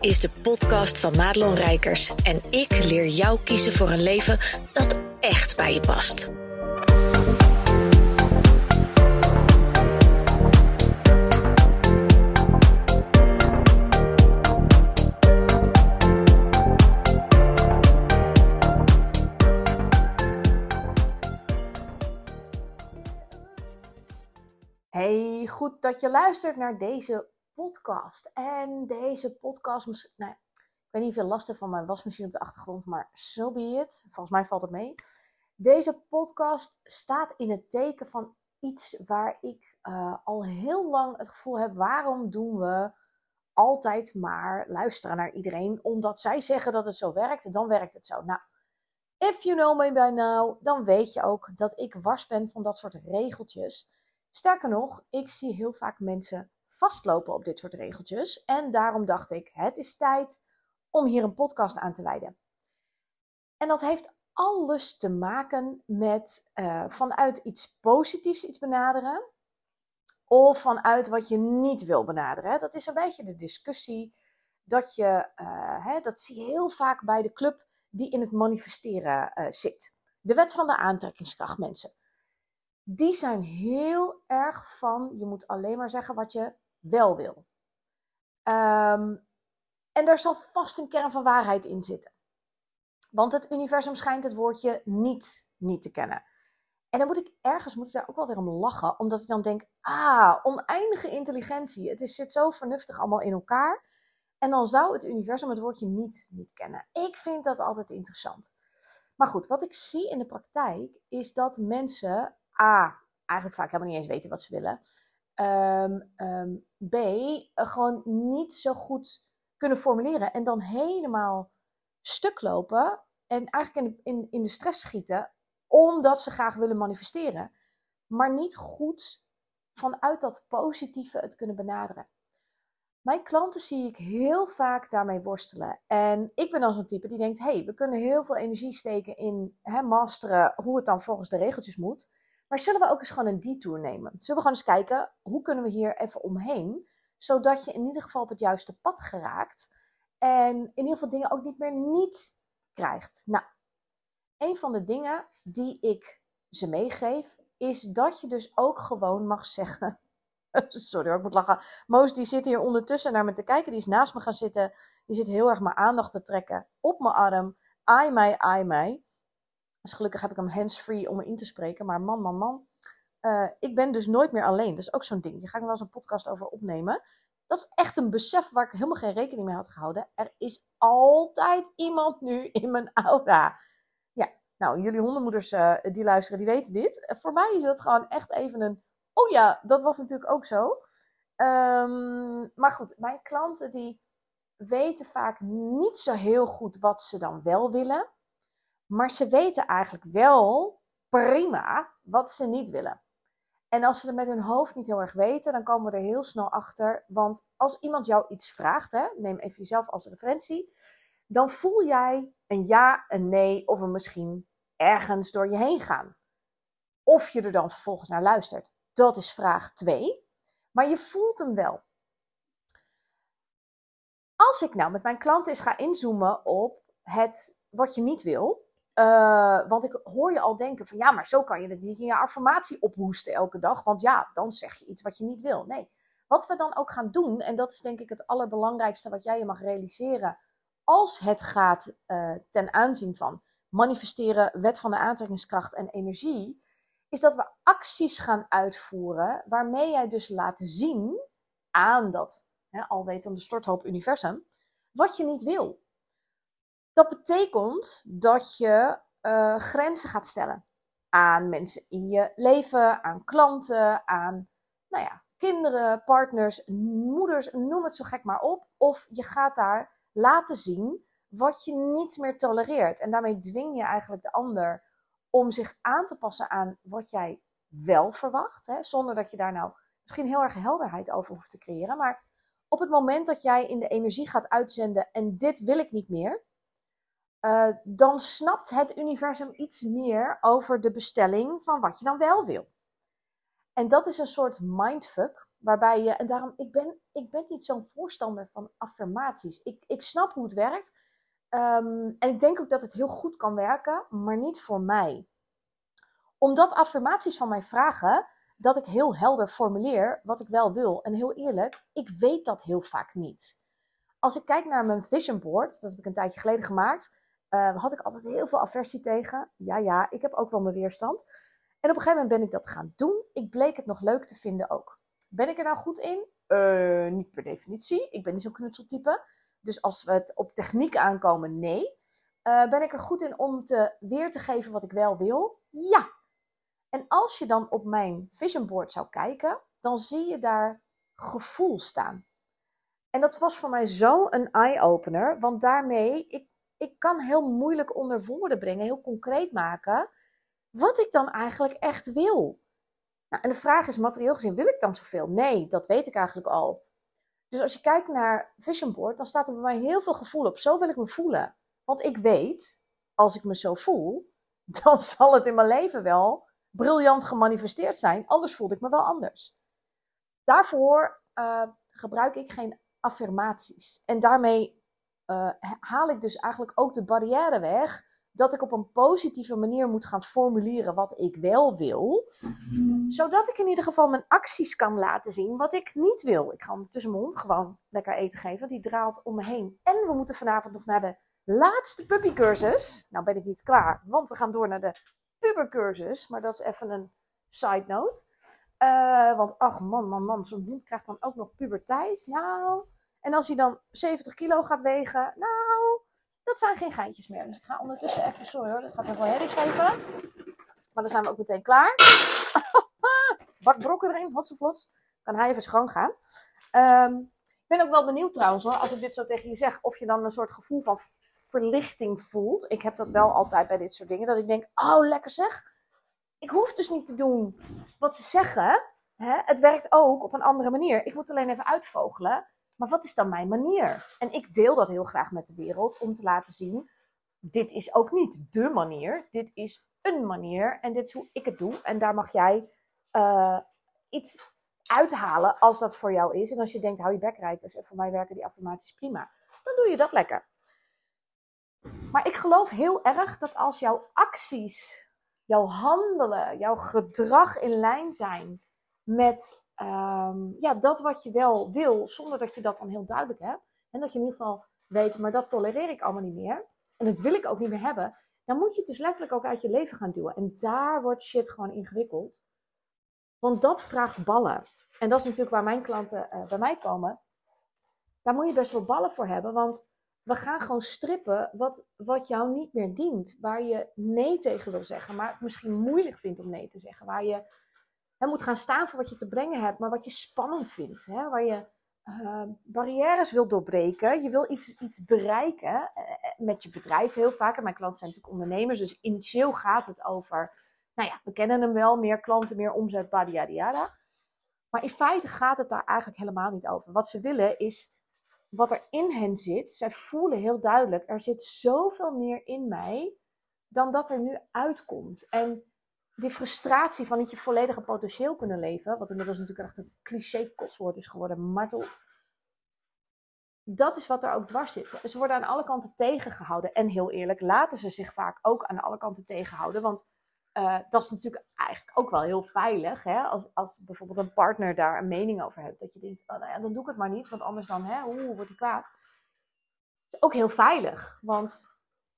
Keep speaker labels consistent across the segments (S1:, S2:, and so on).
S1: is de podcast van Madelon Rijkers en ik leer jou kiezen voor een leven dat echt bij je past.
S2: Hey, goed dat je luistert naar deze podcast. En deze podcast, nou, ik weet niet veel last van mijn wasmachine op de achtergrond, maar so be it. Volgens mij valt het mee. Deze podcast staat in het teken van iets waar ik uh, al heel lang het gevoel heb: waarom doen we altijd maar luisteren naar iedereen? Omdat zij zeggen dat het zo werkt, dan werkt het zo. Nou, if you know me by now, dan weet je ook dat ik wars ben van dat soort regeltjes. Sterker nog, ik zie heel vaak mensen vastlopen op dit soort regeltjes. En daarom dacht ik, het is tijd om hier een podcast aan te wijden. En dat heeft alles te maken met uh, vanuit iets positiefs iets benaderen. Of vanuit wat je niet wil benaderen. Dat is een beetje de discussie dat je, uh, hè, dat zie je heel vaak bij de club die in het manifesteren uh, zit. De wet van de aantrekkingskracht, mensen die zijn heel erg van, je moet alleen maar zeggen wat je wel wil. Um, en daar zal vast een kern van waarheid in zitten. Want het universum schijnt het woordje niet, niet te kennen. En dan moet ik ergens moet daar ook wel weer om lachen, omdat ik dan denk, ah, oneindige intelligentie. Het is, zit zo vernuftig allemaal in elkaar. En dan zou het universum het woordje niet, niet kennen. Ik vind dat altijd interessant. Maar goed, wat ik zie in de praktijk is dat mensen A, eigenlijk vaak helemaal niet eens weten wat ze willen. Um, um, B, gewoon niet zo goed kunnen formuleren en dan helemaal stuk lopen en eigenlijk in de, in, in de stress schieten omdat ze graag willen manifesteren, maar niet goed vanuit dat positieve het kunnen benaderen. Mijn klanten zie ik heel vaak daarmee worstelen. En ik ben dan zo'n type die denkt: hey, we kunnen heel veel energie steken in hè, masteren hoe het dan volgens de regeltjes moet. Maar zullen we ook eens gewoon een detour nemen? Zullen we gewoon eens kijken, hoe kunnen we hier even omheen? Zodat je in ieder geval op het juiste pad geraakt. En in ieder geval dingen ook niet meer niet krijgt. Nou, een van de dingen die ik ze meegeef, is dat je dus ook gewoon mag zeggen. Sorry hoor, ik moet lachen. Moos die zit hier ondertussen naar me te kijken. Die is naast me gaan zitten. Die zit heel erg mijn aandacht te trekken op mijn arm. Ai mij, ai mij. Dus gelukkig heb ik hem hands-free om in te spreken. Maar man, man, man. Uh, ik ben dus nooit meer alleen. Dat is ook zo'n ding. Je ga ik wel eens een podcast over opnemen. Dat is echt een besef waar ik helemaal geen rekening mee had gehouden. Er is altijd iemand nu in mijn aura. Ja, nou, jullie hondenmoeders uh, die luisteren, die weten dit. Voor mij is dat gewoon echt even een... Oh ja, dat was natuurlijk ook zo. Um, maar goed, mijn klanten die weten vaak niet zo heel goed wat ze dan wel willen. Maar ze weten eigenlijk wel prima wat ze niet willen. En als ze het met hun hoofd niet heel erg weten, dan komen we er heel snel achter. Want als iemand jou iets vraagt, hè, neem even jezelf als referentie, dan voel jij een ja, een nee of een misschien ergens door je heen gaan. Of je er dan vervolgens naar luistert. Dat is vraag 2. Maar je voelt hem wel. Als ik nou met mijn klanten eens ga inzoomen op het wat je niet wil, uh, want ik hoor je al denken van ja, maar zo kan je het niet in je affirmatie ophoesten elke dag. Want ja, dan zeg je iets wat je niet wil. Nee, wat we dan ook gaan doen, en dat is denk ik het allerbelangrijkste wat jij je mag realiseren als het gaat uh, ten aanzien van manifesteren, wet van de aantrekkingskracht en energie, is dat we acties gaan uitvoeren waarmee jij dus laat zien aan dat hè, alwetende storthoop universum wat je niet wil. Dat betekent dat je uh, grenzen gaat stellen aan mensen in je leven, aan klanten, aan nou ja, kinderen, partners, moeders, noem het zo gek maar op. Of je gaat daar laten zien wat je niet meer tolereert. En daarmee dwing je eigenlijk de ander om zich aan te passen aan wat jij wel verwacht. Hè? Zonder dat je daar nou misschien heel erg helderheid over hoeft te creëren. Maar op het moment dat jij in de energie gaat uitzenden en dit wil ik niet meer, uh, dan snapt het universum iets meer over de bestelling van wat je dan wel wil. En dat is een soort mindfuck, Waarbij je, en daarom, ik ben, ik ben niet zo'n voorstander van affirmaties. Ik, ik snap hoe het werkt. Ehm, en ik denk ook dat het heel goed kan werken, maar niet voor mij. Omdat affirmaties van mij vragen dat ik heel helder formuleer wat ik wel wil. En heel eerlijk, ik weet dat heel vaak niet. Als ik kijk naar mijn vision board, dat heb ik een tijdje geleden gemaakt, uh, had ik altijd heel veel aversie tegen. Ja, ja, ik heb ook wel mijn weerstand. En op een gegeven moment ben ik dat gaan doen. Ik bleek het nog leuk te vinden ook. Ben ik er nou goed in? Uh, niet per definitie. Ik ben niet zo'n knutseltype. Dus als we het op techniek aankomen, nee. Uh, ben ik er goed in om te weer te geven wat ik wel wil? Ja. En als je dan op mijn vision board zou kijken, dan zie je daar gevoel staan. En dat was voor mij zo een eye-opener, want daarmee, ik, ik kan heel moeilijk onder woorden brengen, heel concreet maken, wat ik dan eigenlijk echt wil. Nou, en de vraag is, materieel gezien, wil ik dan zoveel? Nee, dat weet ik eigenlijk al. Dus als je kijkt naar Vision Board, dan staat er bij mij heel veel gevoel op. Zo wil ik me voelen. Want ik weet, als ik me zo voel, dan zal het in mijn leven wel briljant gemanifesteerd zijn. Anders voelde ik me wel anders. Daarvoor uh, gebruik ik geen affirmaties. En daarmee uh, haal ik dus eigenlijk ook de barrière weg dat ik op een positieve manier moet gaan formuleren wat ik wel wil. Zodat ik in ieder geval mijn acties kan laten zien wat ik niet wil. Ik ga tussen mijn hond gewoon lekker eten geven. Die draalt om me heen. En we moeten vanavond nog naar de laatste puppycursus. Nou ben ik niet klaar, want we gaan door naar de pubercursus. Maar dat is even een side note. Uh, want ach man, man, man, zo'n hond krijgt dan ook nog puberteit. Nou, en als hij dan 70 kilo gaat wegen, nou, dat zijn geen geintjes meer. Dus ik ga ondertussen even, sorry hoor, dat gaat even wel herrie geven. Maar dan zijn we ook meteen klaar. Bak brokken erin, hotsevlots. Kan hij even schoon gaan. Um, ik ben ook wel benieuwd trouwens hoor, als ik dit zo tegen je zeg, of je dan een soort gevoel van verlichting voelt. Ik heb dat wel altijd bij dit soort dingen, dat ik denk, oh lekker zeg. Ik hoef dus niet te doen wat ze zeggen. Hè? Het werkt ook op een andere manier. Ik moet alleen even uitvogelen maar wat is dan mijn manier? En ik deel dat heel graag met de wereld om te laten zien: dit is ook niet de manier, dit is een manier en dit is hoe ik het doe. En daar mag jij uh, iets uithalen als dat voor jou is. En als je denkt, hou je bek rijkers en voor mij werken die affirmaties prima, dan doe je dat lekker. Maar ik geloof heel erg dat als jouw acties, jouw handelen, jouw gedrag in lijn zijn met um, ja, dat wat je wel wil, zonder dat je dat dan heel duidelijk hebt. En dat je in ieder geval weet, maar dat tolereer ik allemaal niet meer. En dat wil ik ook niet meer hebben. Dan moet je het dus letterlijk ook uit je leven gaan duwen. En daar wordt shit gewoon ingewikkeld. Want dat vraagt ballen. En dat is natuurlijk waar mijn klanten uh, bij mij komen. Daar moet je best wel ballen voor hebben. Want we gaan gewoon strippen wat, wat jou niet meer dient. Waar je nee tegen wil zeggen, maar het misschien moeilijk vindt om nee te zeggen. Waar je hè, moet gaan staan voor wat je te brengen hebt, maar wat je spannend vindt. Hè, waar je uh, barrières wil doorbreken. Je wil iets, iets bereiken uh, met je bedrijf heel vaak. En mijn klanten zijn natuurlijk ondernemers, dus initieel gaat het over, nou ja, we kennen hem wel, meer klanten, meer omzet, yada Maar in feite gaat het daar eigenlijk helemaal niet over. Wat ze willen is wat er in hen zit. Zij voelen heel duidelijk, er zit zoveel meer in mij dan dat er nu uitkomt. En die frustratie van niet je volledige potentieel kunnen leven, wat inmiddels natuurlijk echt een cliché kostwoord is geworden, martel. Dat is wat er ook dwars zit. Ze worden aan alle kanten tegengehouden. En heel eerlijk, laten ze zich vaak ook aan alle kanten tegenhouden. Want uh, dat is natuurlijk eigenlijk ook wel heel veilig. Hè? Als, als bijvoorbeeld een partner daar een mening over heeft. Dat je denkt, oh, nou ja, dan doe ik het maar niet. Want anders dan, hoe wordt hij kwaad? Ook heel veilig. Want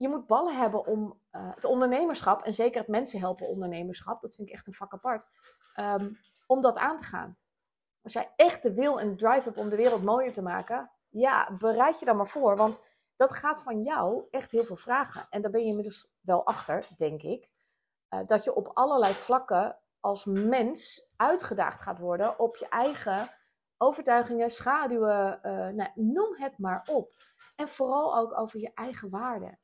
S2: je moet ballen hebben om uh, het ondernemerschap, en zeker het mensen helpen ondernemerschap, dat vind ik echt een vak apart, um, om dat aan te gaan. Als jij echt de wil en drive hebt om de wereld mooier te maken, ja, bereid je dan maar voor, want dat gaat van jou echt heel veel vragen. En daar ben je inmiddels wel achter, denk ik, uh, dat je op allerlei vlakken als mens uitgedaagd gaat worden op je eigen overtuigingen, schaduwen, uh, nou, noem het maar op. En vooral ook over je eigen waarde.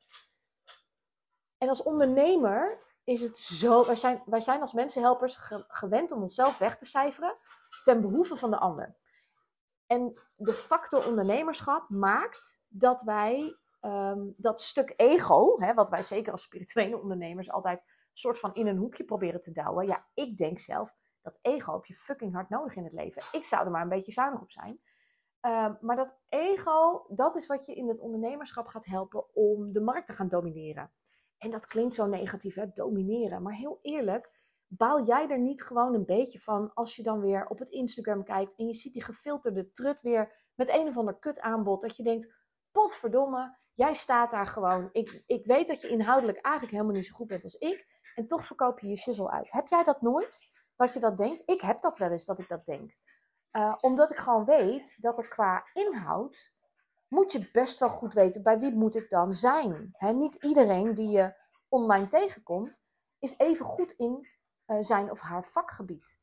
S2: En als ondernemer is het zo, wij zijn, wij zijn als mensenhelpers gewend om onszelf weg te cijferen ten behoeve van de ander. En de factor ondernemerschap maakt dat wij um, dat stuk ego, hè, wat wij zeker als spirituele ondernemers altijd soort van in een hoekje proberen te douwen. Ja, ik denk zelf dat ego heb je fucking hard nodig in het leven. Ik zou er maar een beetje zuinig op zijn. Ehm, maar dat ego, dat is wat je in het ondernemerschap gaat helpen om de markt te gaan domineren. En dat klinkt zo negatief, hè, domineren. Maar heel eerlijk, baal jij er niet gewoon een beetje van als je dan weer op het Instagram kijkt en je ziet die gefilterde trut weer met een of ander kut aanbod. Dat je denkt, potverdomme, jij staat daar gewoon. Ik, ik weet dat je inhoudelijk eigenlijk helemaal niet zo goed bent als ik. En toch verkoop je je shizzle uit. Heb jij dat nooit? Dat je dat denkt? Ik heb dat wel eens dat ik dat denk. Uh, omdat ik gewoon weet dat er qua inhoud moet je best wel goed weten bij wie moet ik dan zijn. He, niet iedereen die je online tegenkomt is even goed in uh, zijn of haar vakgebied.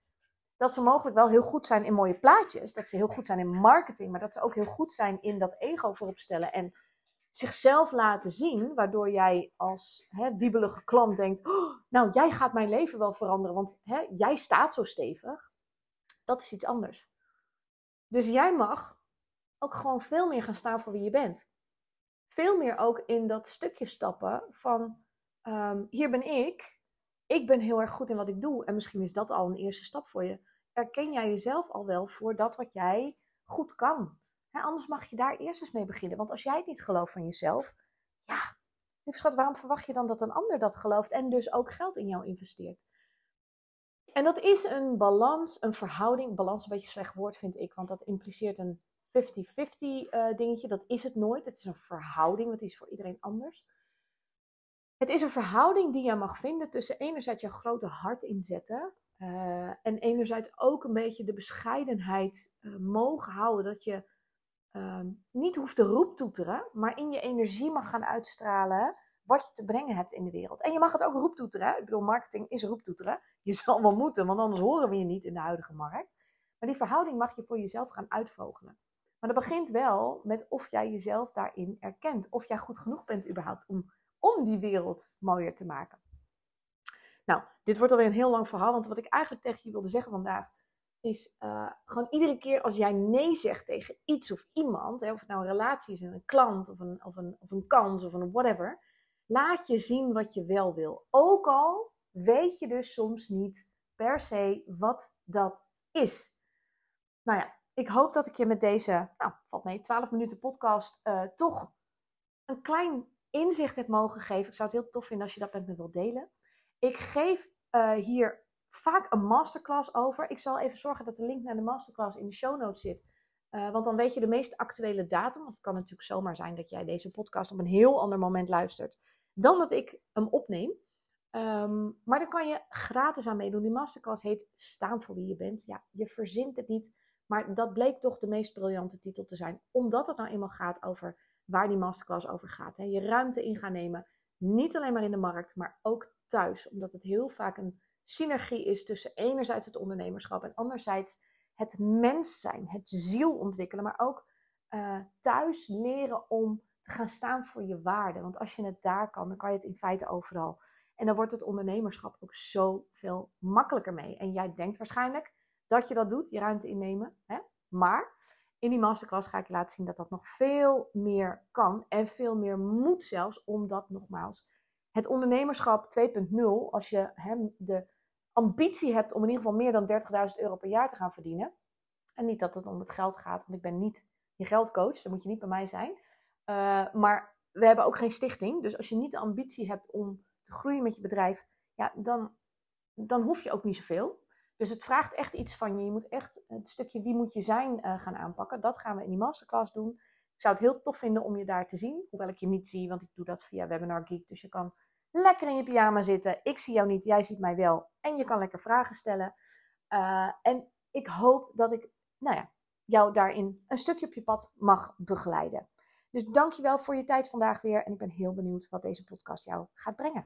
S2: Dat ze mogelijk wel heel goed zijn in mooie plaatjes, dat ze heel goed zijn in marketing, maar dat ze ook heel goed zijn in dat ego voorop stellen en zichzelf laten zien, waardoor jij als hè, wiebelige klant denkt, oh, nou jij gaat mijn leven wel veranderen, want hè, jij staat zo stevig. Dat is iets anders. Dus jij mag ook gewoon veel meer gaan staan voor wie je bent. Veel meer ook in dat stukje stappen van um, hier ben ik. Ik ben heel erg goed in wat ik doe. En misschien is dat al een eerste stap voor je. Erken jij jezelf al wel voor dat wat jij goed kan? anders mag je daar eerst eens mee beginnen. Want als jij het niet gelooft van jezelf, ja, lief schat, waarom verwacht je dan dat een ander dat gelooft en dus ook geld in jou investeert? En dat is een balans, een verhouding. Balans is een beetje een slecht woord, vind ik, want dat impliceert een 50-50 uh, dingetje. Dat is het nooit. Het is een verhouding, want die is voor iedereen anders. Het is een verhouding die je mag vinden tussen enerzijds je grote hart inzetten. Uh, en enerzijds ook een beetje de bescheidenheid uh, mogen houden. Dat je uh, niet hoeft te roeptoeteren, maar in je energie mag gaan uitstralen wat je te brengen hebt in de wereld. En je mag het ook roeptoeteren. Ik bedoel, marketing is roeptoeteren. Je zal wel moeten, want anders horen we je niet in de huidige markt. Maar die verhouding mag je voor jezelf gaan uitvogelen. Maar dat begint wel met of jij jezelf daarin erkent. Of jij goed genoeg bent überhaupt om, om die wereld mooier te maken. Nou, dit wordt alweer een heel lang verhaal. Want wat ik eigenlijk tegen je wilde zeggen vandaag. Is uh, gewoon iedere keer als jij nee zegt tegen iets of iemand. Hè, of het nou een relatie is, een klant of een, of, een, of een kans of een whatever. Laat je zien wat je wel wil. Ook al weet je dus soms niet per se wat dat is. Nou ja, ik hoop dat ik je met deze, nou, valt mee, 12 minuten podcast uh, toch een klein inzicht heb mogen geven. Ik zou het heel tof vinden als je dat met me wilt delen. Ik geef uh, hier vaak een masterclass over. Ik zal even zorgen dat de link naar de masterclass in de show notes zit. Uh, want dan weet je de meest actuele datum. Want het kan natuurlijk zomaar zijn dat jij deze podcast op een heel ander moment luistert dan dat ik hem opneem. Um, maar dan kan je gratis aan meedoen. Die masterclass heet Staan voor wie je bent. Ja, je verzint het niet. Maar dat bleek toch de meest briljante titel te zijn. Omdat het nou eenmaal gaat over waar die masterclass over gaat. Hè. Je ruimte in gaan nemen. Niet alleen maar in de markt, maar ook thuis. Omdat het heel vaak een synergie is tussen enerzijds het ondernemerschap en anderzijds het mens zijn. Het ziel ontwikkelen. Maar ook uh, thuis leren om te gaan staan voor je waarde. Want als je het daar kan, dan kan je het in feite overal. En dan wordt het ondernemerschap ook zoveel makkelijker mee. En jij denkt waarschijnlijk dat je dat doet, je ruimte innemen. Hè? Maar in die masterclass ga ik je laten zien dat dat nog veel meer kan. En veel meer moet zelfs, omdat nogmaals, het ondernemerschap 2.0, als je hè, de ambitie hebt om in ieder geval meer dan 30.000 euro per jaar te gaan verdienen. En niet dat het om het geld gaat, want ik ben niet je geldcoach, dat moet je niet bij mij zijn. Uh, maar we hebben ook geen stichting. Dus als je niet de ambitie hebt om te groeien met je bedrijf, ja, dan, dan hoef je ook niet zoveel. Dus het vraagt echt iets van je. Je moet echt het stukje wie moet je zijn uh, gaan aanpakken. Dat gaan we in die masterclass doen. Ik zou het heel tof vinden om je daar te zien. Hoewel ik je niet zie, want ik doe dat via Webinar Geek. Dus je kan lekker in je pyjama zitten. Ik zie jou niet, jij ziet mij wel. En je kan lekker vragen stellen. Uh, en ik hoop dat ik nou ja, jou daarin een stukje op je pad mag begeleiden. Dus dankjewel voor je tijd vandaag weer. En ik ben heel benieuwd wat deze podcast jou gaat brengen.